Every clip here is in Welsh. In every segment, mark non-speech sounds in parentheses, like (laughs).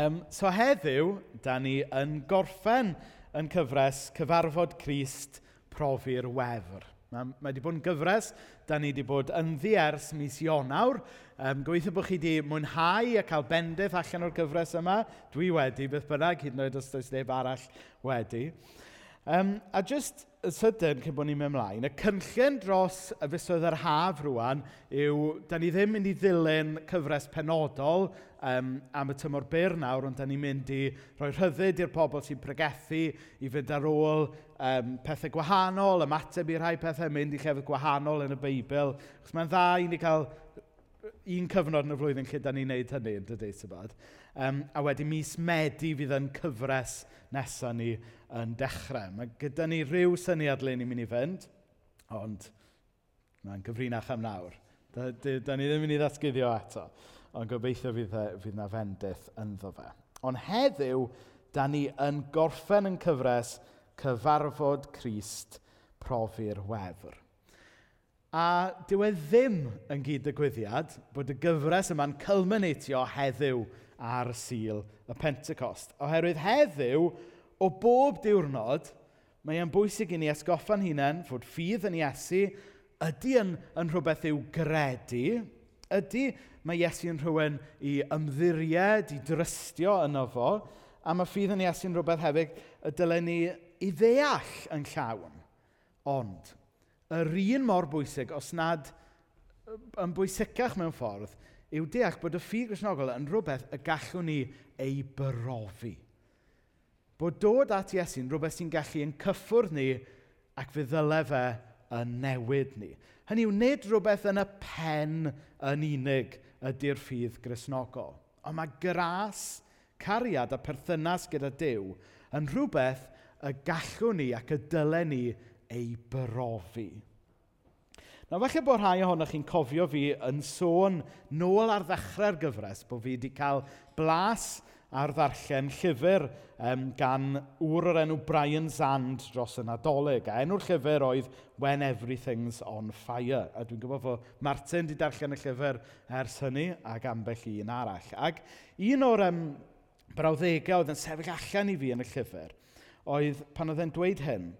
Um, so heddiw, da ni yn gorffen yn cyfres Cyfarfod Crist Profi'r Wefr. Mae, mae wedi bod yn gyfres, da ni wedi bod yn ddiers mis Ionawr. Um, gobeithio bod chi wedi mwynhau a cael bendith allan o'r gyfres yma. Dwi wedi, beth bynnag, hyd yn oed os does neb arall wedi. Um, a jyst sydyn cyn bod ni'n mynd ymlaen, y cynllun dros y fusoedd yr haf rwan yw, da ni ddim mynd i ddilyn cyfres penodol um, am y tymor byr nawr, ond da ni'n mynd i roi rhyddid i'r pobl sy'n pregethu i fynd ar ôl um, pethau gwahanol, ymateb i rhai pethau, mynd i llefydd gwahanol yn y Beibl. Chos mae'n dda i ni cael un cyfnod yn y flwyddyn lle da ni'n neud hynny yn dy Sybad. Um, a wedi mis Medi fydd yn cyfres nesaf ni yn dechrau. Mae gyda ni rhyw syniad le ni'n mynd i fynd, ond mae'n gyfrinach am nawr. Da, da, da ni ddim yn mynd i ddatgyddio eto, ond gobeithio fydd, e, fydd na fendith ynddo fe. Ond heddiw, da ni yn gorffen yn cyfres cyfarfod Crist profi'r wefr. A dyw e ddim yn gyd digwyddiad bod y gyfres yma'n culminatio heddiw ar syl y Pentecost. Oherwydd heddiw, o bob diwrnod, mae e'n bwysig i ni esgoffa'n hunain fod ffydd yn Iesu ydy yn, yn rhywbeth i'w gredu, ydy mae Iesu yn rhywun i ymddiried, i drystio yno fo, a mae ffydd yn Iesu yn rhywbeth hefyd y dylen ni i ddeall yn llawn. Ond, yr un mor bwysig, os nad yn bwysicach mewn ffordd, yw deall bod y ffydd grisnogol yn rhywbeth y gallwn ni ei brofi. Bod dod at Iesu'n rhywbeth sy'n gallu yn cyffwrdd ni ac fe ddyle fe yn newid ni. Hynny yw, nid rhywbeth yn y pen yn unig ydy'r ffydd grisnogol. Ond mae gras, cariad a perthynas gyda Dyw yn rhywbeth y gallwn ni ac y dylen ni ei brofi. Na falle bod rhai ohonoch chi'n cofio fi yn sôn nôl ar ddechrau'r gyfres bod fi wedi cael blas ar ddarllen llyfr um, gan wr o'r enw Brian Zand dros y Nadolig. A enw'r llyfr oedd When Everything's on Fire. A dwi'n gwybod fod Martin wedi darllen y llyfr ers hynny ac ambell un arall. Ac un o'r um, brawddegau oedd yn sefyll allan i fi yn y llyfr oedd pan oedd e'n dweud hyn,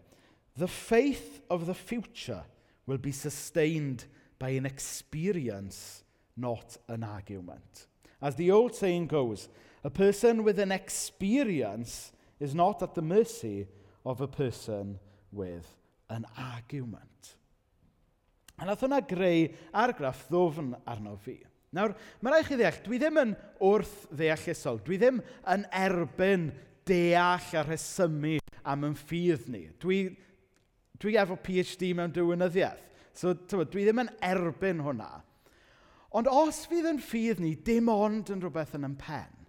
The faith of the future will be sustained by an experience, not an argument. As the old saying goes, A person with an experience is not at the mercy of a person with an argument. A nath hwnna greu argraff ddofn arno fi. Nawr, mae rai chi ddeall, dwi ddim yn wrth ddeallusol. Dwi ddim yn erbyn deall a rhesymu am yn ffydd ni. Dwi, dwi efo PhD mewn dywynyddiaeth. So, tywa, dwi ddim yn erbyn hwnna. Ond os fydd yn ffydd ni, dim ond yn rhywbeth yn ympen,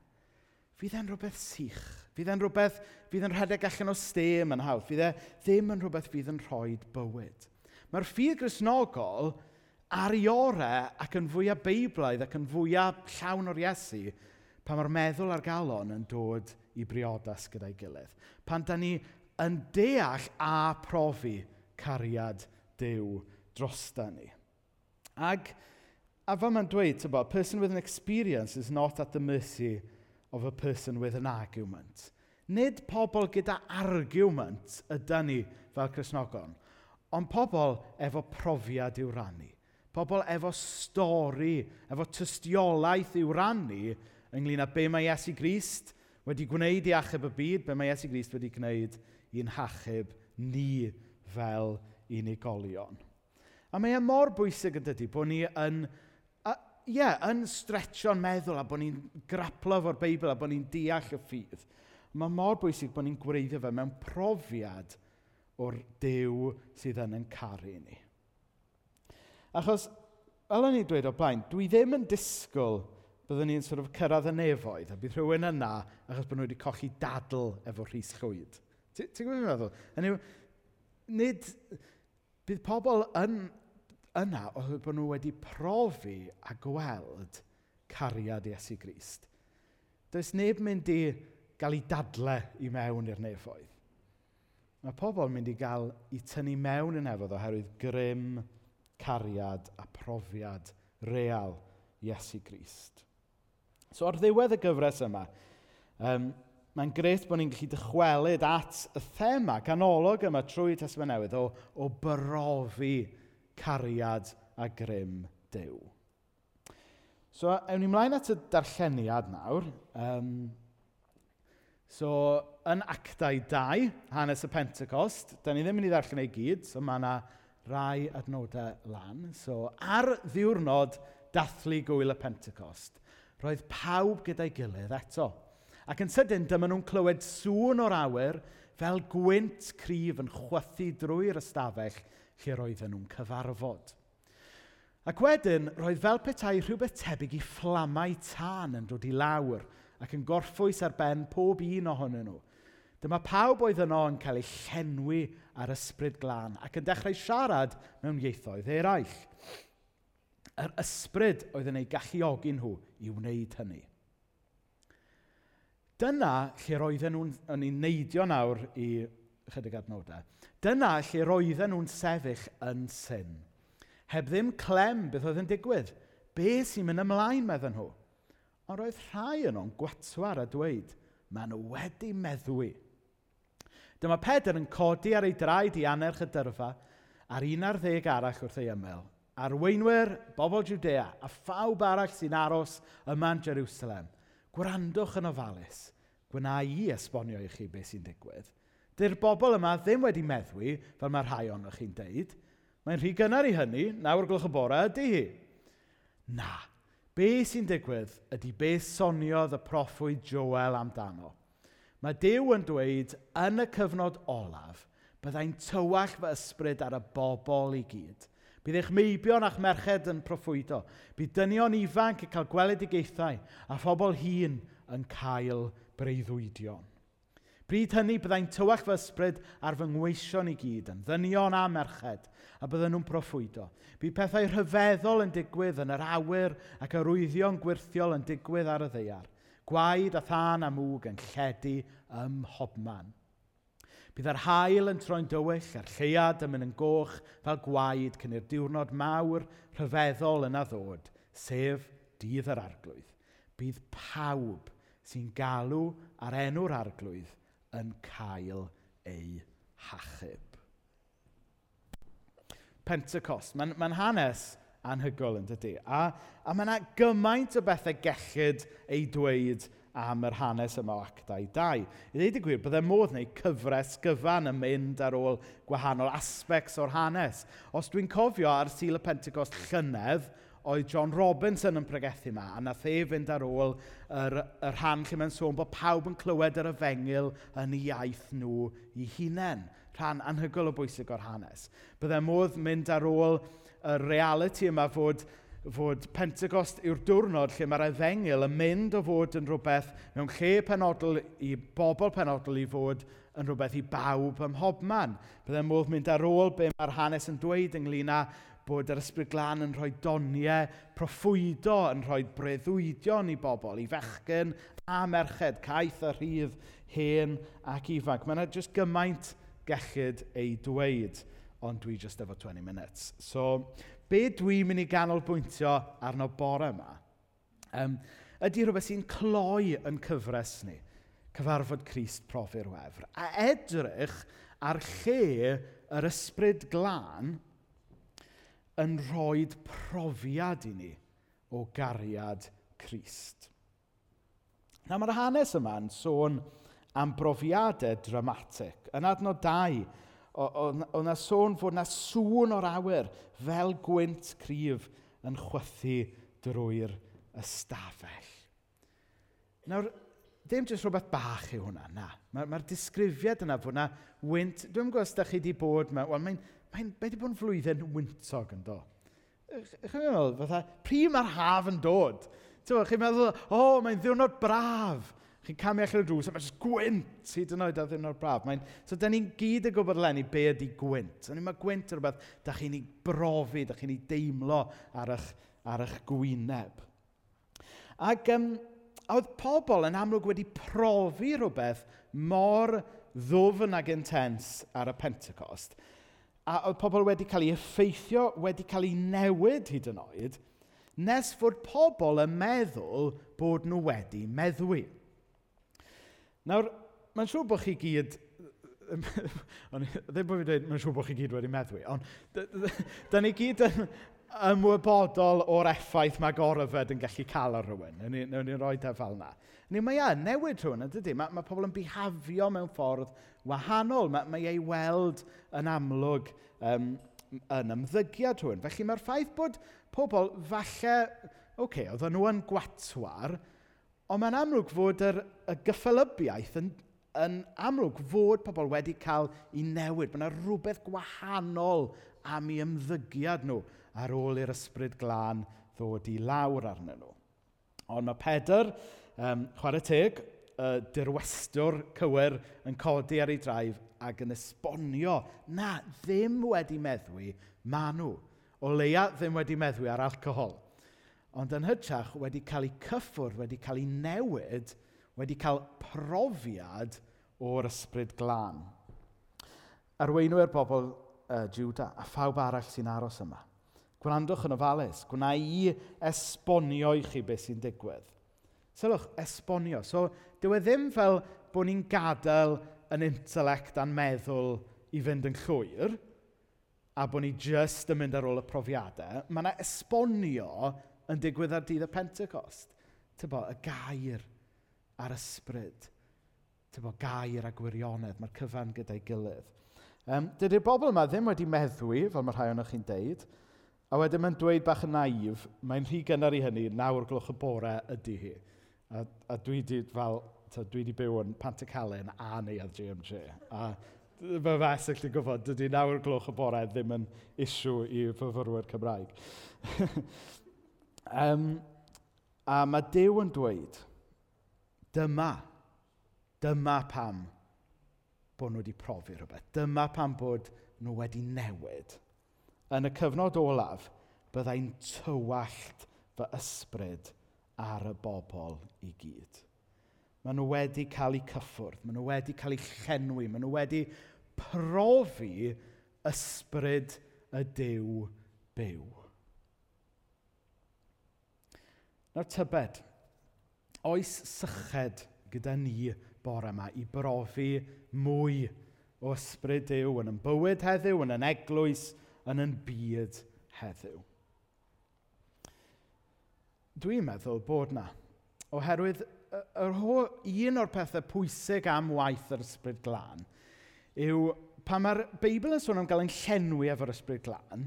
fydd e'n rhywbeth sych. Fydd e'n rhywbeth fydd yn rhedeg allan o stem yn hawdd. Fydd e ddim yn rhywbeth fydd yn rhoi bywyd. Mae'r ffydd grisnogol ar ei orau ac yn fwyaf beiblaidd ac yn fwyaf llawn o'r Iesu pan mae'r meddwl ar galon yn dod i briodas gyda'i gilydd. Pan da ni yn deall a profi cariad Dyw drosta ni. Ag, a fan mae'n dweud, tybod, person with an experience is not at the mercy of a person with an argument. Nid pobl gyda argument ydy ni fel Cresnogon, ond pobl efo profiad i'w rannu. Pobl efo stori, efo tystiolaeth i'w rannu ynglyn â be mae Iesu Grist wedi gwneud i achub y byd, be mae Iesu Grist wedi gwneud i'n hachub ni fel unigolion. A mae e mor bwysig yn dydy bod ni yn ie, yeah, yn stretcho'n meddwl a bod ni'n graplo fo'r Beibl a bod ni'n deall y ffydd, mae mor bwysig bod ni'n gwreiddio fe mewn profiad o'r dew sydd yn yn caru ni. Achos, fel o'n i dweud o blaen, dwi ddim yn disgwyl byddwn ni'n sort of cyrraedd y nefoedd a bydd rhywun yna achos bod nhw wedi colli dadl efo rhys chwyd. Ti'n gwybod beth meddwl? Nid, bydd pobl yn yna oherwydd bod nhw wedi profi a gweld cariad Iesu Grist. Does neb mynd i gael ei dadle i mewn i'r nefoedd. Mae pobl mynd i gael i tynnu mewn yn efodd oherwydd grym cariad a profiad real Iesu Grist. So ar ddiwedd y gyfres yma, um, mae'n gret bod ni'n gallu dychwelyd at y thema ganolog yma trwy Tesfa Newydd o, o brofi cariad a grym Dyw. So, ewn ni mlaen at y darlleniad nawr. Um, so, yn actau 2, hanes y Pentecost, da ni ddim yn ei ddarllen ei gyd, so mae yna rai adnodau lan. So, ar ddiwrnod dathlu gwyl y Pentecost, roedd pawb gyda'i gilydd eto. Ac yn sydyn, dyma nhw'n clywed sŵn o'r awyr fel gwynt cryf yn chwythu drwy'r ystafell lle roedden nhw'n cyfarfod. Ac wedyn, roedd fel petai rhywbeth tebyg i fflamau tân yn dod i lawr ac yn gorffwys ar ben pob un ohonyn nhw. Dyma pawb oedd yno yn cael ei llenwi ar ysbryd glân ac yn dechrau siarad mewn ieithoedd eraill. Yr ysbryd oedd yn ei galluogi nhw i wneud hynny. Dyna lle roedden nhw'n yn ei neidio nawr i chydig adnodau. Dyna lle roedden nhw'n sefyll yn syn. Heb ddim clem beth oedd yn digwydd. Be sy'n mynd ymlaen, meddyn nhw? Ond roedd rhai yn o'n gwatwar a dweud, maen nhw wedi meddwi. Dyma Pedr yn codi ar ei draed i anerch y dyrfa ar un ar ddeg arall wrth ei ymyl. Arweinwyr, bobl Judea a phawb arall sy'n aros yma yn Jerusalem. Gwrandwch yn ofalus. Gwna i esbonio i chi beth sy'n digwydd. Dy'r bobl yma ddim wedi meddwi, fel mae rhai ohonoch chi'n deud. Mae'n rhy gynnar i hynny, nawr gloch y bore ydy hi. Na, be sy'n digwydd ydy be soniodd y proffwyd Joel amdano. Mae Dyw yn dweud, yn y cyfnod olaf, byddai'n tywall fy ysbryd ar y bobl i gyd. Bydd eich meibion a'ch merched yn proffwydo. Bydd dynion ifanc yn cael gweledigaethau a phobl hun yn cael breuddwydion. Bryd hynny byddai'n tywach fy ysbryd ar fy ngweision i gyd, yn ddynion a merched, a bydden nhw'n proffwydo. Bydd pethau rhyfeddol yn digwydd yn yr awyr ac arwyddion gwirthiol yn digwydd ar y ddeiar. Gwaed a than a mwg yn lledu ym hobman. Bydd yr hael yn troi'n dywyll a'r lleiad yn mynd yn goch fel gwaed cyn i'r diwrnod mawr rhyfeddol yna ddod, sef dydd yr arglwydd. Bydd pawb sy'n galw ar enw'r arglwydd yn cael ei hachub. Pentecost. Mae'n ma, hanes anhygol yn dydy. A, a mae yna gymaint o bethau gellid ei dweud am yr hanes yma o actau 2. I ddweud y gwir, byddai modd neu cyfres gyfan yn mynd ar ôl gwahanol aspects o'r hanes. Os dwi'n cofio ar Sil y Pentecost llynedd, oedd John Robinson yn pregethu yma, a nath e fynd ar ôl yr, yr rhan lle mae'n sôn bod pawb yn clywed yr yfengil yn ei iaith nhw i hunain. Rhan anhygol o bwysig o'r hanes. Byddai modd mynd ar ôl y reality yma fod fod Pentecost yw'r diwrnod lle mae'r efengil yn mynd o fod yn rhywbeth mewn lle penodol i bobl penodol i fod yn rhywbeth i bawb ym mhobman. Byddai'n modd mynd ar ôl be mae'r hanes yn dweud ynglyn â bod yr ysbryd glân yn rhoi doniau proffwydo, yn rhoi breddwydion i bobl, i fechgyn a merched, caeth a rhydd, hen ac ifanc. Mae yna jyst gymaint gellid ei dweud, ond dwi jyst efo 20 minutes. So, be dwi'n mynd i ganolbwyntio arno bore yma, um, ydy rhywbeth sy'n cloi yn cyfres ni, cyfarfod Crist profi'r wefr, a edrych ar lle yr ysbryd glân yn rhoi profiad i ni o gariad Crist. Na mae'r hanes yma'n sôn am brofiadau dramatic. Yn adnod 2, oedd na sôn fod na sŵn o'r awyr fel gwynt cryf yn chwythu drwy'r ystafell. Nawr, dim jyst rhywbeth bach yw hwnna, na. Mae'r ma, disgrifiad yna fod na wynt, dwi'n gwybod os da chi wedi bod, Wel, mae'n mae mae'n wedi bod yn flwyddyn wyntog yn do. Chi'n meddwl, fatha, pryd mae'r haf yn dod? Chi'n meddwl, o, oh, mae'n ddiwrnod braf. Chi'n camu allan y drws a mae'n just gwynt hyd yn oed a ddiwrnod braf. Mae'n, so, da ni'n gyd yn gwybod lenni be ydy gwynt. Ond mae gwynt yn rhywbeth da chi'n ei brofi, da chi'n ei deimlo ar eich, ar eich gwyneb. Ac um, a oedd pobl yn amlwg wedi profi rhywbeth mor ddwfn ag intens ar y Pentecost a oedd pobl wedi cael ei effeithio, wedi cael ei newid hyd yn oed, nes fod pobl yn meddwl bod nhw wedi meddwi. Nawr, mae'n siŵr bod chi gyd... (laughs) ddim bod fi dweud, mae'n siŵr bod chi gyd wedi meddwi, ond (laughs) da ni gyd yn ymwybodol o'r effaith mae gorfod yn gallu cael ar rhywun. Newn ni'n rhoi ni roi e fel yna. Ni mae e'n newid rhywun, ydy? Mae, mae pobl yn bihafio mewn ffordd wahanol. Mae, mae ei weld yn amlwg um, yn ymddygiad rhywun. Felly mae'r ffaith bod pobl falle, oce, okay, oedden nhw yn gwatwar, ond mae'n amlwg fod yr, y gyffelybiaeth yn, yn amlwg fod pobl wedi cael ei newid. Mae yna rhywbeth gwahanol am ei ymddygiad nhw ar ôl i'r ysbryd glân ddod i lawr arnyn nhw. Ond mae Pedr um, chwarae teg, y dirwestwr cywir yn codi ar ei draif ac yn esbonio na ddim wedi meddwi maen nhw. O leia ddim wedi meddwi ar alcohol. Ond yn hytrach wedi cael ei cyffwrdd, wedi cael ei newid, wedi cael profiad o'r ysbryd glân. Arweinwyr bobl uh, Juda a phawb arall sy'n aros yma. Gwrandwch yn ofalus, gwna i esbonio i chi beth sy'n digwydd. Sylwch, esbonio. So, dyw e ddim fel bod ni'n gadael yn intelect a'n meddwl i fynd yn llwyr, a bod ni jyst yn mynd ar ôl y profiadau. Mae yna esbonio yn digwydd ar dydd y Pentecost. Tybo, y gair a'r ysbryd. Tybo, gair a gwirionedd. Mae'r cyfan gyda'i gilydd. Um, Dydy'r bobl yma ddim wedi meddwi, fel mae rhai o'n chi'n deud, a wedyn mae'n dweud bach yn naif, mae'n rhy gynnar i hynny, nawr glwch y bore ydy hi. A, a dwi di, fel, ta, dwi di byw yn Pantycalen a neuadd GMG. A mae fy fesyll i gwybod, dydy nawr gloch y bore ddim yn isiw i fyfyrwyr Cymraeg. (laughs) um, a mae Dyw yn dweud, dyma, dyma pam bod nhw wedi profi rhywbeth. Dyma pam bod nhw wedi newid. Yn y cyfnod olaf, byddai'n tywallt fy ysbryd ar y bobl i gyd. Maen nhw wedi cael eu cyffwrdd, maen nhw wedi cael eu llenwi, maen nhw wedi profi ysbryd y dew byw. Nawr tybed, oes syched gyda ni bore yma i brofi mwy o ysbryd Dyw yn yn bywyd heddiw, yn yn eglwys, yn yn byd heddiw. Dwi'n meddwl bod na. Oherwydd, yr ho, un o'r pethau pwysig am waith yr ysbryd glân yw pan mae'r Beibl yn sôn am gael ein llenwi efo'r ysbryd glân,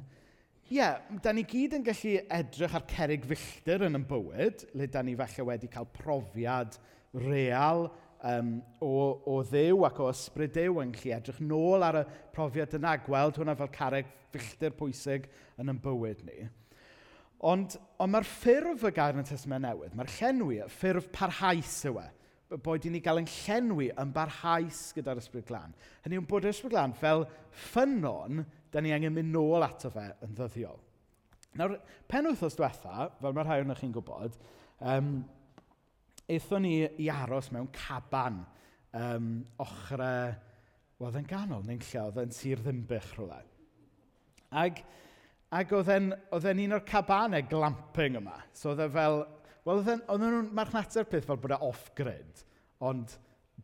ie, yeah, da ni gyd yn gallu edrych ar cerig filltir yn yn bywyd, le da ni falle wedi cael profiad real um, o, o ddew ac o ysbryd dew yn gallu edrych nôl ar y profiad yna, gweld hwnna fel carreg filltir pwysig yn yn bywyd ni. Ond, ond mae'r ffurf y gair yn y Testament Newydd, mae'r llenwi, y ffurf parhaus yw e. Boed i ni gael yn llenwi yn barhaus gyda'r Ysbryd Glân. Hynny yw bod yr Ysbryd Glân fel ffynon, da ni angen mynd nôl ato fe yn ddyddiol. Nawr, pen wythnos diwetha, fel mae rhai o'n chi'n gwybod, um, eithon ni i aros mewn caban um, ochrau, wel, oedd yn ganol neu'n lle, oedd yn sir ddimbych rhywle. Ac Ac oedd e'n, un o'r cabanau glamping yma. So oedd e fel... Wel, oedd nhw'n marchnata'r peth fel bod e off-grid. Ond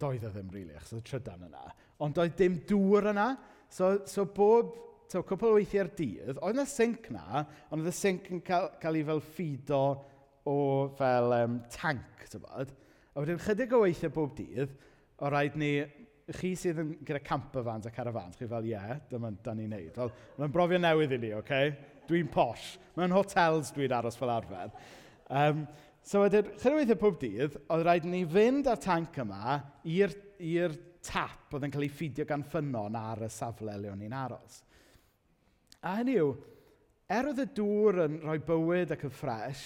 doedd e ddim rili, really, achos oedd trydan yna. Ond doedd dim dŵr yna. So, so bob so, cwpl o weithiau'r dydd, oedd yna sync na, ond oedd y sync yn cael, cael ei fel ffido o fel um, tank, ti'n bod? A wedyn chydig o weithiau bob dydd, o rhaid ni chi sydd yn gyda camper vans a caravans, chi fel, ie, yeah, dyma da ni'n neud. Wel, mae'n brofio newydd i ni, oce? Okay? Dwi'n posh. Mae'n hotels dwi'n aros fel arfer. Um, so wedyn, chyrwythau pob dydd, oedd rhaid ni fynd â'r tank yma i'r tap oedd yn cael ei ffidio gan ffynon ar y safle le o'n i'n aros. A hynny yw, er oedd y dŵr yn rhoi bywyd ac yn ffres,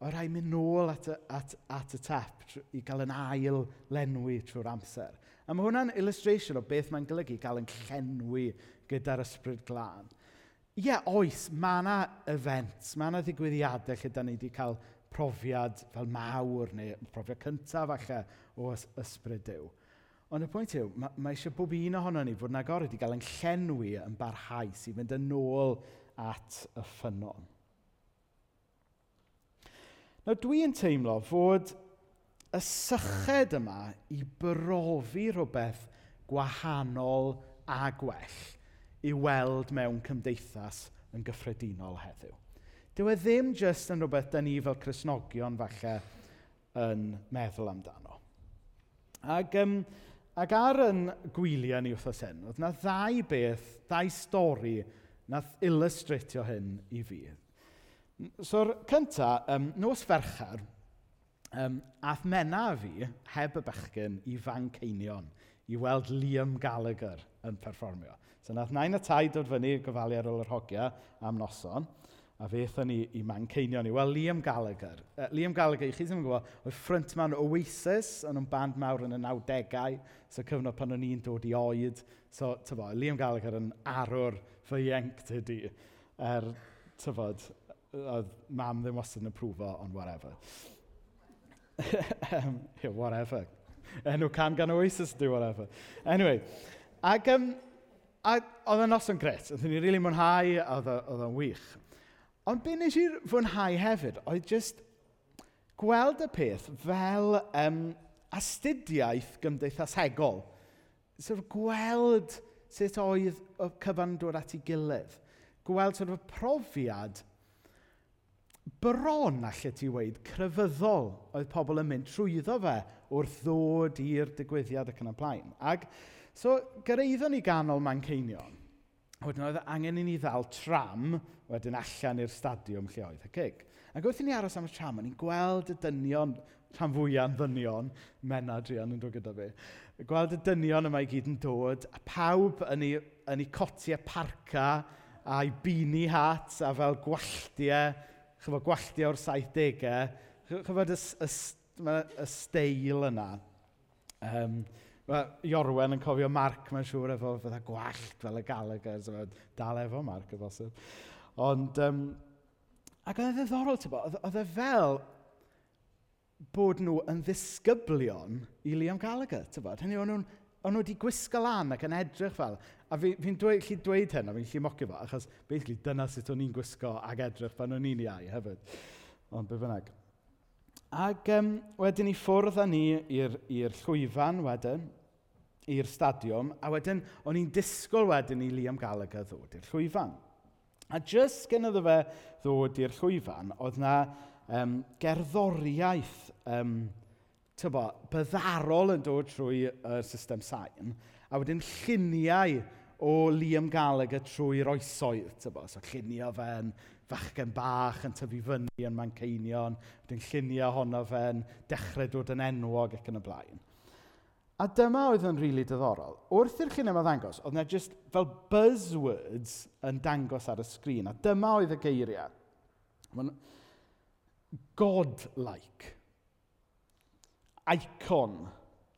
oedd rhaid mynd nôl at y, at, at y tap i gael yn ail lenwi trwy'r amser. A mae hwnna'n illustration o beth mae'n golygu gael yn llenwi gyda'r ysbryd glân. Ie, yeah, oes, mae yna events, mae yna ddigwyddiadau lle da ni wedi cael profiad fel mawr neu profiad cyntaf falle o ysbryd Dyw. Ond y pwynt yw, mae, mae eisiau bob un ohono ni fod yn agored wedi cael yn llenwi yn barhaus i fynd yn ôl at y ffynon. Nawr dwi'n teimlo fod y syched yma i brofi rhywbeth gwahanol a gwell i weld mewn cymdeithas yn gyffredinol heddiw. Dyw e ddim jyst yn rhywbeth da ni fel Cresnogion falle yn meddwl amdano. Ac, um, ac ar yn gwyliau ni wrthos hyn, oedd yna ddau beth, ddau stori nath illustratio hyn i fi. So'r cyntaf, um, nos ferchar, um, ath mena fi heb y bechgyn i fan ceinion i weld Liam Gallagher yn perfformio. So nath nain y tai dod fyny gofalu ar ôl yr hogia am noson, a fe eithon ni i Manceinion i weld Liam Gallagher. Uh, Liam Gallagher, i chi ddim yn gwybod, oedd frontman Oasis yn o'n band mawr yn y 90au, so cyfnod pan o'n i'n dod i oed. So, tyfo, Liam Gallagher yn arwr fy ienc tydi, er, tyfod, oedd mam ddim wastad yn y prwfo, ond whatever yeah, whatever. Enw can gan Oasis do whatever. Anyway, ac um, oedd y noson gret, oedd ni'n rili really mwynhau, oedd o'n wych. Ond be nes i'r fwynhau hefyd, oedd just gweld y peth fel um, astudiaeth gymdeithasegol. Sort of gweld sut oedd y cyfan dod at ei gilydd. Gweld sort of profiad bron, allai ti weid, crefyddol oedd pobl yn mynd trwyddo fe wrth ddod i'r digwyddiad ac yn y blaen. Ac, so, gyrraeddon ni ganol Manceinion. Wedyn oedd angen i ni ddal tram wedyn allan i'r stadiwm lle oedd y cig. Ac wrth i ni aros am y tram, o'n i'n gweld y dynion, rhan fwyaf yn ddynion, mena drian yn dod gyda fi, gweld y dynion yma i gyd yn dod, a pawb yn ei, yn ei cotiau parca a'i bini hats a fel gwalltiau chyfo, gwalltu o'r 70au, chyfod y, y, y y steil yna. Um, Mae Iorwen yn cofio Mark, mae'n siŵr, efo fydda gwallt fel y Gallagher. So dal efo Mark, y bosib. Ond, um, ac oedd e ddiddorol, ti'n bod, oedd e fel bod nhw yn ddisgyblion i Liam Gallagher, ti'n bod. Hynny, o'n nhw wedi gwisgo lan ac yn edrych fel, A fi'n fi, dweud, chi dweud hyn, a fi'n lli mocio fo, achos basically dyna sut o'n i'n gwisgo ag edrych pan o'n i'n iau hefyd. Ond be bynnag. Ac um, wedyn i ffwrdd â ni i'r llwyfan wedyn, i'r stadiwm, a wedyn o'n i'n disgwyl wedyn i Liam Gallagher ddod i'r llwyfan. A jyst gen iddo fe ddod i'r llwyfan, oedd na um, gerddoriaeth um, tybo, byddarol yn dod trwy'r uh, system sain, a wedyn lluniau o Liam Gallagher trwy'r oesoedd. Tybo. So llunio fe'n fachgen bach yn tyfu fyny yn Manceinion, wedyn llunio honno fe'n dechrau dod yn enwog ac yn y blaen. A dyma oedd yn rili really diddorol. Wrth i'r llun yma ddangos, oedd yna just fel buzzwords yn dangos ar y sgrin. A dyma oedd y geiriau. God-like. Icon.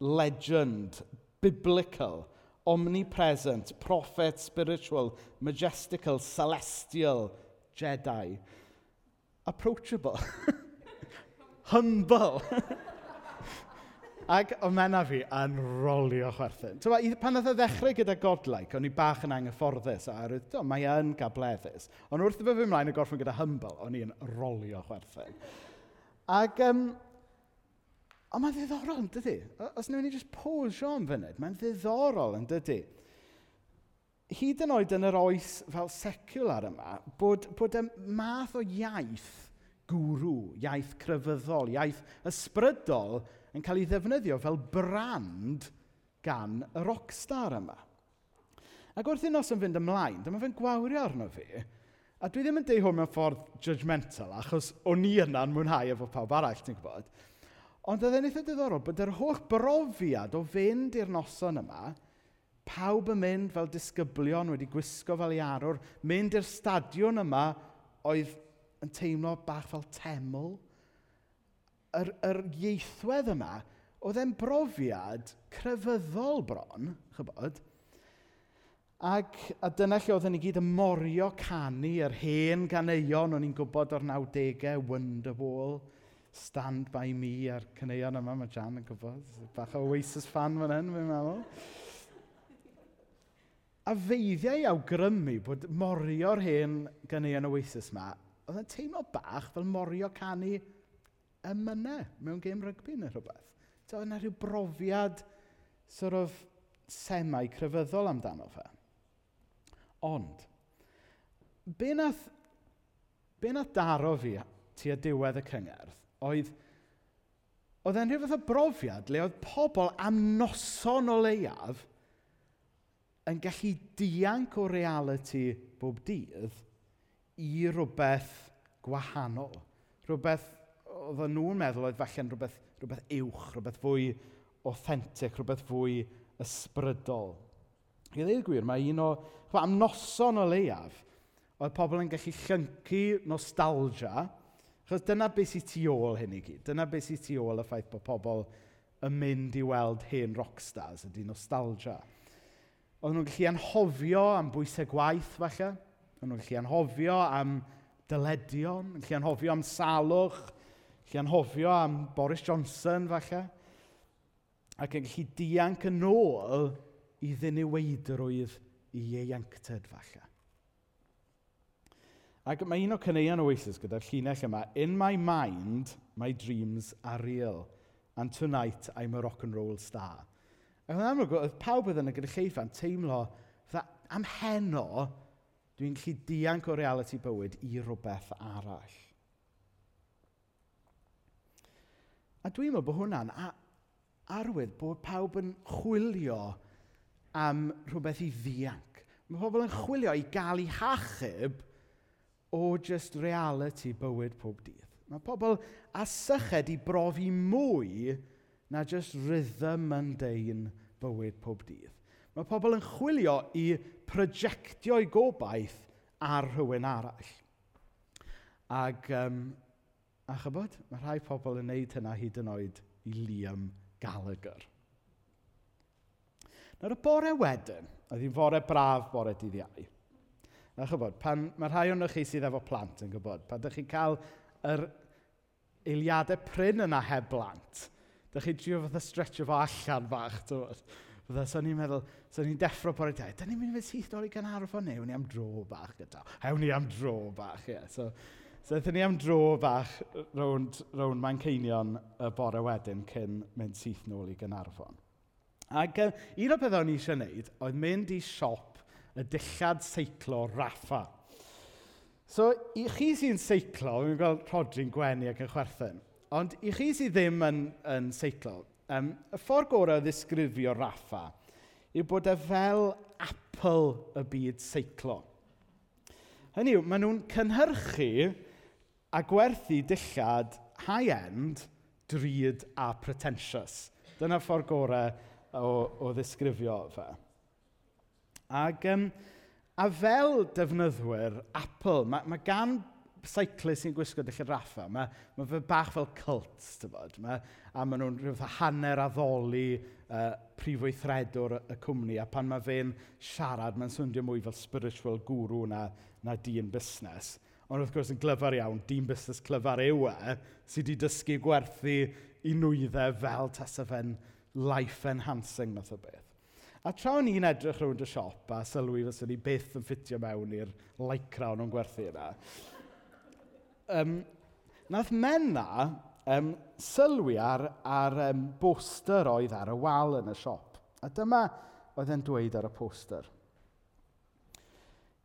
Legend. Biblical omnipresent, prophet, spiritual, majestical, celestial, Jedi. Approachable. (laughs) Humble. (laughs) Ac omena fi yn rolio chwerthin. Tywa, pan oedd y ddechrau gyda godlaic, o'n i bach yn anghyfforddus a rwy'n dweud, mae yn gableddus. Ond wrth i fe fy mlaen y gorffen gyda humble, o'n i'n rolio chwerthin. Ac um, Ond mae'n ddiddorol, yn dydy? Os nhw'n i just posio am fyned, mae'n ddiddorol, yn dydy? Hyd yn oed yn yr oes fel secular yma, bod, bod y math o iaith gwrw, iaith crefyddol, iaith ysbrydol yn cael ei ddefnyddio fel brand gan y rockstar yma. Ac wrth i nos yn fynd ymlaen, dyma fe'n gwawrio arno fi, a dwi ddim yn deud hwn mewn ffordd judgmental, achos o'n i yna'n mwynhau efo pawb arall, ti'n gwybod, Ond oedd e'n eitha diddorol bod yr holl brofiad o fynd i'r noson yma, pawb yn mynd fel disgyblion wedi gwisgo fel iarwr, mynd i'r stadiwn yma oedd yn teimlo bach fel teml. Yr, yr ieithwedd yma, oedd e'n brofiad crefyddol bron, chybod? Ac a dyna lle oedden ni gyd yn morio canu yr hen ganeuon o'n i'n gwybod o'r 90au, Wonderwall, Stand By Me a'r cyneuon yma, mae Jan yn gwybod. Bach o Oasis fan fan hyn, fi'n meddwl. A feiddiau awgrymu bod morio'r hen gyneuon Oasis yma, oedd yn teimlo bach fel morio canu ymynau mewn gêm rygbi neu rhywbeth. So, yna rhyw brofiad sort of semau crefyddol amdano fe. Ond, be nath, be nath daro fi tu a diwedd y cyngerdd oedd, oedd e'n rhywbeth o brofiad le oedd pobl am noson o leiaf yn gallu dianc o reality bob dydd i rhywbeth gwahanol. Rhywbeth oedd nhw'n meddwl oedd falle'n rhywbeth, rhywbeth uwch, rhywbeth fwy authentic, rhywbeth fwy ysbrydol. I ddweud gwir, mae un o... Am noson o leiaf, oedd pobl yn gallu llyncu nostalgia Achos dyna beth sy'n tu ôl hyn i gyd. Dyna beth sy'n tu ôl y ffaith bod pobl yn mynd i weld hen rockstars, ydy nostalgia. Oedden nhw'n gallu anhofio am bwysau gwaith, falle. Oedden nhw'n gallu anhofio am dyledion, yn gallu anhofio am salwch, gallu anhofio am Boris Johnson, falle. Ac yn gallu dianc yn ôl i ddiniweidrwydd i ieuenctid, falle. Ac mae un o cyneuon Oasis gyda'r llinell yma, In my mind, my dreams are real, and tonight I'm a rock and roll star. Ac yn amlwg, oedd pawb oedd yn y gynulleidfa'n teimlo, fydda am heno, dwi'n gallu dianc o reality bywyd i rhywbeth arall. A dwi'n meddwl bod hwnna'n arwydd bod pawb yn chwilio am rhywbeth i ddianc. Mae pobl yn chwilio i gael ei hachub o just reality bywyd pob dydd. Mae pobl a syched i brofi mwy na just rhythm mundane bywyd pob dydd. Mae pobl yn chwilio i projectio'i gobaith ar rhywun arall. Ac, um, a chybod, mae rhai pobl yn neud hynna hyd yn oed i Liam Gallagher. Nawr y bore wedyn, oedd hi'n fore braf bore dydd iau, A chybod, pan mae rhai o'n chi sydd efo plant yn gwybod, pan ydych chi'n cael yr eiliadau pryn yna heb blant, ydych chi'n trio fatha stretcho fo allan fach, tywod. Fydda, so ni'n meddwl, so ni'n deffro bore dau, da ni'n mynd i fynd syth nôl i Ganarfon neu, ni am dro bach gyda. Hewn ni am dro bach, ie. Yeah. So, so eithon ni am dro bach rownd, rownd mae'n ceinion y bore wedyn cyn mynd syth nôl i Ganarfon. Ac uh, un o beth o'n i eisiau gwneud oedd mynd i siop y dillad seiclo raffa. So, i chi sy'n seiclo, fi'n gweld Rodri'n gwenu ac yn chwerthin, ond i chi sydd ddim yn, yn seiclo, um, y ffordd gorau o ddisgrifio raffa yw bod e fel apel y byd seiclo. Hynny yw, maen nhw'n cynhyrchu a gwerthu dillad high-end, drud a pretentious. Dyna ffordd gorau o, o ddisgrifio fe. Ac, um, a fel defnyddwyr Apple, mae, mae gan seiclist sy'n gwisgo dy raffa, mae, mae fe bach fel cult, bod, mae, a maen nhw'n rhywbeth hanner addoli uh, prifweithredwr y, y cwmni, a pan mae fe'n siarad, mae'n swndio mwy fel spiritual guru na, na dyn busnes. Ond wrth gwrs yn glyfar iawn, dyn busnes clyfar yw e, sydd wedi dysgu gwerthu i nwyddau fel tas fe'n life enhancing math o beth. A tra o'n i'n edrych rownd y siop a sylwi fysa ni byth yn ffitio mewn i'r lycra o'n nhw'n gwerthu yna, um, nath menna um, sylwi ar, ar um, bwster oedd ar y wal yn y siop. A dyma oedd e'n dweud ar y poster.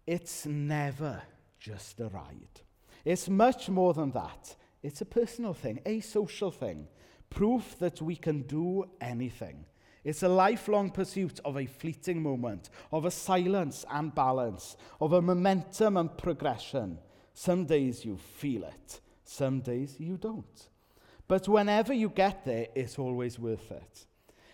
It's never just a ride. It's much more than that. It's a personal thing, a social thing. Proof that we can do anything – It's a lifelong pursuit of a fleeting moment, of a silence and balance, of a momentum and progression. Some days you feel it, some days you don't. But whenever you get there, it's always worth it.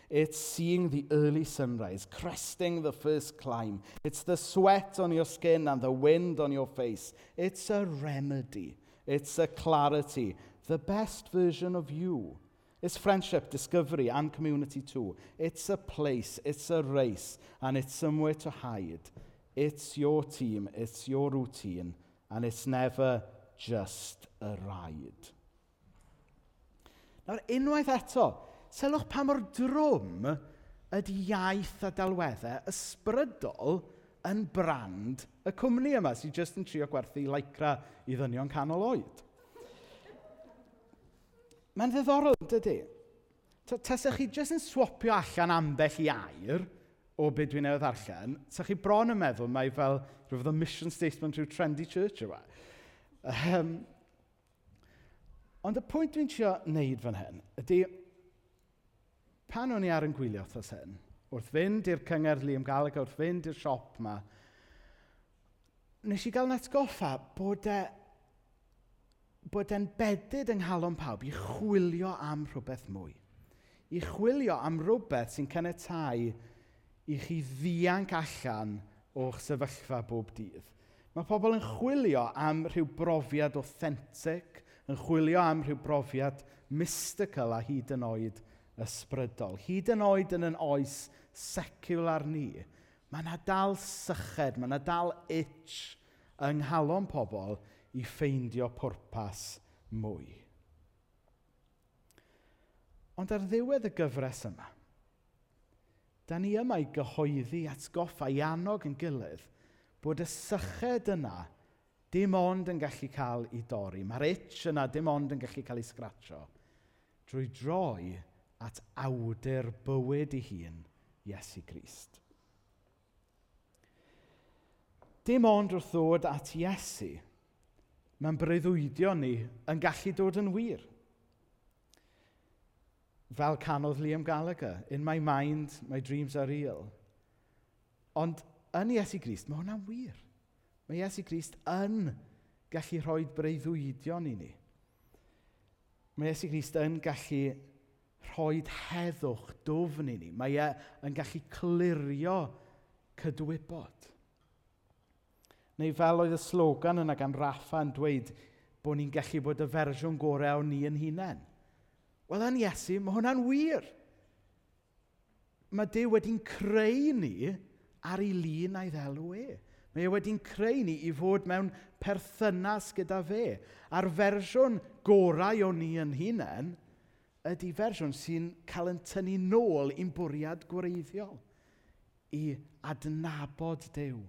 It's seeing the early sunrise, cresting the first climb. It's the sweat on your skin and the wind on your face. It's a remedy. It's a clarity, the best version of you It's friendship, discovery, and community too. It's a place, it's a race, and it's somewhere to hide. It's your team, it's your routine, and it's never just a ride. Nawr, unwaith eto, sylwch pa mor drwm ydy iaith a dalweddau ysbrydol yn brand y cwmni yma sydd jyst yn trio gwerthu lycra i ddynion canol oed. Mae'n ddiddorol, dydy? Tasach chi jyst yn swopio allan ambell i air o beth dwi'n newydd allan, tasach chi bron yn meddwl mai fel rhywbeth o mission statement rhyw trendy church yma. Um, e? ehm, ond y pwynt dwi'n trio wneud fan hyn ydy, pan o'n i ar yn gwylio thos hyn, wrth fynd i'r cyngor Liam Gallagher, wrth fynd i'r siop yma, nes i gael netgoffa bod e bod e'n bedyd yng nghalon pawb i chwilio am rhywbeth mwy. I chwilio am rhywbeth sy'n caniatau i chi ddianc allan o'ch sefyllfa bob dydd. Mae pobl yn chwilio am rhyw brofiad authentic, yn chwilio am rhyw brofiad mystical a hyd yn oed ysbrydol. Hyd yn oed yn yn oes secular ni, mae yna dal syched, mae yna dal itch yng nghalon pobl i ffeindio pwrpas mwy. Ond ar ddiwedd y gyfres yma, da ni yma i gyhoeddi atgoffa i annog yn gilydd bod y syched yna dim ond yn gallu cael ei dorri. Mae'r itch yna dim ond yn gallu cael ei sgratio drwy droi at awdur bywyd ei hun, Iesu Grist. Dim ond wrth ddod at Iesu, mae'n breuddwydio ni yn gallu dod yn wir. Fel canodd Liam Gallagher, in my mind, my dreams are real. Ond yn Iesu Grist, mae hwnna'n wir. Mae Iesu Grist yn gallu rhoi breuddwydion i ni. Mae Iesu Grist yn gallu rhoi heddwch dofn i ni. Mae e yn gallu clirio cydwybod. Neu fel oedd y slogan yna gan Raffa yn dweud bod ni'n gallu bod y fersiwn gorau o ni yn hunain. Wel, yn Iesu, mae hwnna'n wir. Mae Dyw wedi'n creu ni ar ei lun a'i ddelw e. Mae e wedi'n creu ni i fod mewn perthynas gyda fe. A'r fersiwn gorau o ni yn hunain ydy fersiwn sy'n cael yn tynnu nôl i'n bwriad gwreiddiol. I adnabod Dyw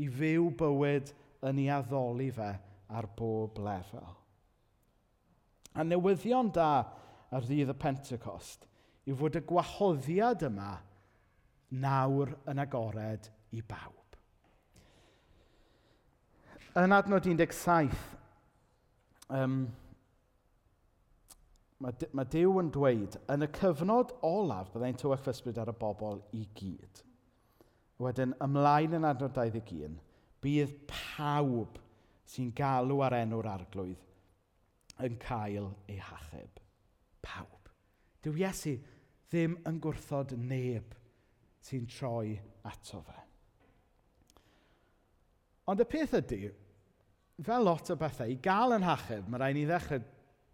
i fyw bywyd yn ei addoli fe ar bob lefel. A newyddion da ar ddydd y Pentecost yw fod y gwahoddiad yma nawr yn agored i bawb. Yn adnod 17, um, mae, mae Dyw yn dweud, yn y cyfnod olaf byddai'n tywech ffysbryd ar y bobl i gyd wedyn ymlaen yn adnod 21, bydd pawb sy'n galw ar enw'r arglwydd yn cael ei hachub. Pawb. Dyw Iesu ddim yn gwrthod neb sy'n troi ato fe. Ond y peth ydy, fel lot o bethau, i gael yn hachub, mae rhaid ni ddechrau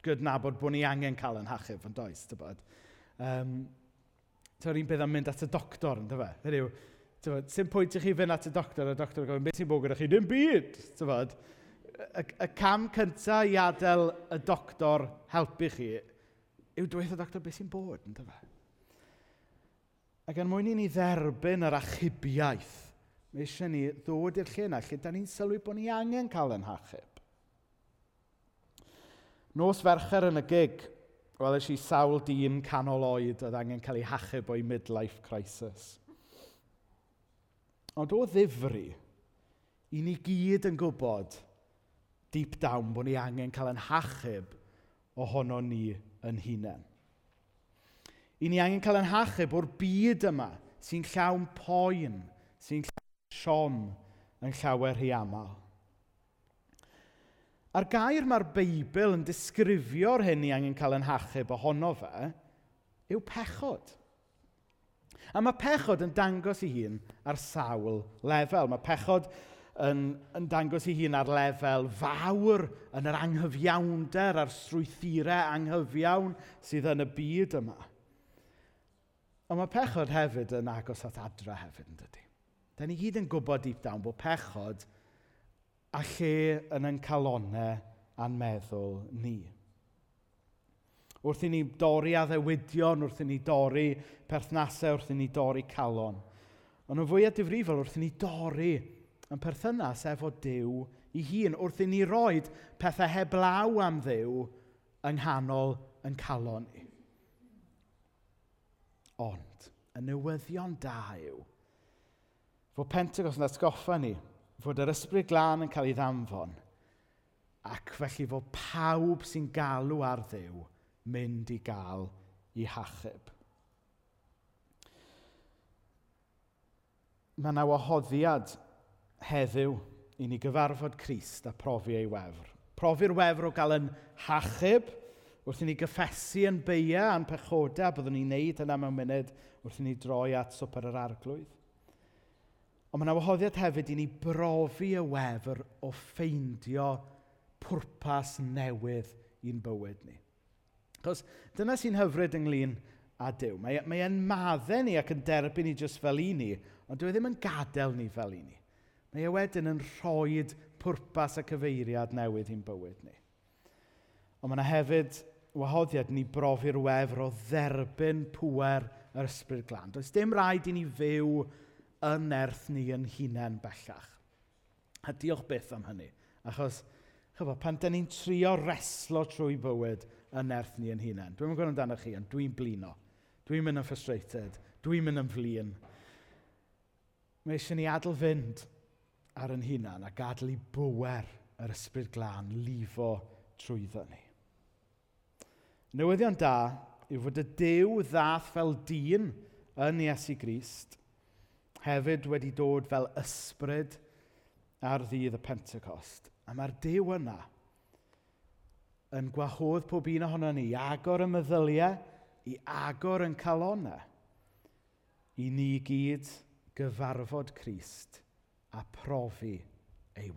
gydnabod bod ni angen cael yn hachub, yn does, tybod. Um, Ta'r un bydd am mynd at y doctor, ynddo fe? Hynny Tyfod, sy'n pwynt i chi fynd at y doctor, a doctor yn gofyn, beth sy'n bod gyda chi? Dim byd! Tyfod, y, y cam cyntaf i adael y doctor helpu chi yw dweud y doctor beth sy'n bod, yn dyfa. Ac yn mwyn i ni dderbyn yr achubiaeth, mae eisiau ni ddod i'r lle yna, lle da ni'n sylwi bod ni angen cael yn hachub. Nos fercher yn y gig, welais i sawl dyn canol oed oedd angen cael ei hachub o'i midlife crisis. Ond o ddifri, i ni gyd yn gwybod deep down bod ni angen cael yn hachub ohono ni yn hunain. I ni angen cael yn hachub o'r byd yma sy'n llawn poen, sy'n llawn siom yn llawer rhy aml. A'r gair mae'r Beibl yn disgrifio'r hyn ni angen cael yn hachub ohono fe yw. Pechod. A mae pechod yn dangos ei hun ar sawl lefel. Mae pechod yn, yn dangos ei hun ar lefel fawr yn yr anghyfiawnder a'r strwythurau anghyfiawn sydd yn y byd yma. Ond mae pechod hefyd yn agos at adra hefyd, yn dydy. Da ni gyd yn gwybod deep down bod pechod a lle yn yn calonau a'n meddwl ni wrth i ni dorri addewidion, wrth i ni dorri perthnasau, wrth i ni dorri calon. Ond yn fwyaf difrifol wrth i ni dorri yn perthynas efo Dyw i hun, wrth i ni roi pethau heblaw am Ddyw yng nghanol yn calon ni. Ond, y newyddion da yw fod Pentecost yn atgoffa ni fod yr ysbryd glân yn cael ei ddanfon ac felly fod pawb sy'n galw ar ddew mynd i gael i hachub. Mae yna wahoddiad heddiw i ni gyfarfod Crist a profi ei wefr. Profi'r wefr o gael yn hachub, wrth i ni gyffesu yn beia a'n pechodau, byddwn ni'n neud yna mewn munud wrth i ni droi at swper yr arglwydd. Ond mae yna wahoddiad hefyd i ni brofi y wefr o ffeindio pwrpas newydd i'n bywyd ni. Chos dyna sy'n hyfryd ynglyn â Dyw. Mae, e, mae e'n maddau ni ac yn derbyn ni jyst fel i ni, ond dyw e ddim yn gadael ni fel i ni. Mae e wedyn yn rhoi pwrpas a cyfeiriad newydd i'n bywyd ni. Ond mae yna hefyd wahoddiad ni brofi'r wefr o dderbyn pwer yr ysbryd glan. Does dim rhaid i ni fyw yn erth ni yn hunain bellach. A diolch byth am hynny. Achos, chyfo, pan da ni'n trio reslo trwy bywyd, yn nerth ni yn hunain. Dwi'n mynd gwneud amdano chi, ond dwi'n blino. Dwi'n mynd yn frustrated. Dwi'n mynd yn flin. Mae eisiau ni adl fynd ar yn hunain a gadw i bwer yr ysbryd glân lifo trwyddo ni. Newyddion da yw fod y dew ddath fel dyn yn Iesu Grist hefyd wedi dod fel ysbryd ar ddydd y Pentecost. A mae'r dew yna yn gwahodd pob un ohono ni i agor y meddyliau, i agor yn calonau, i ni gyd gyfarfod Crist a profi ei.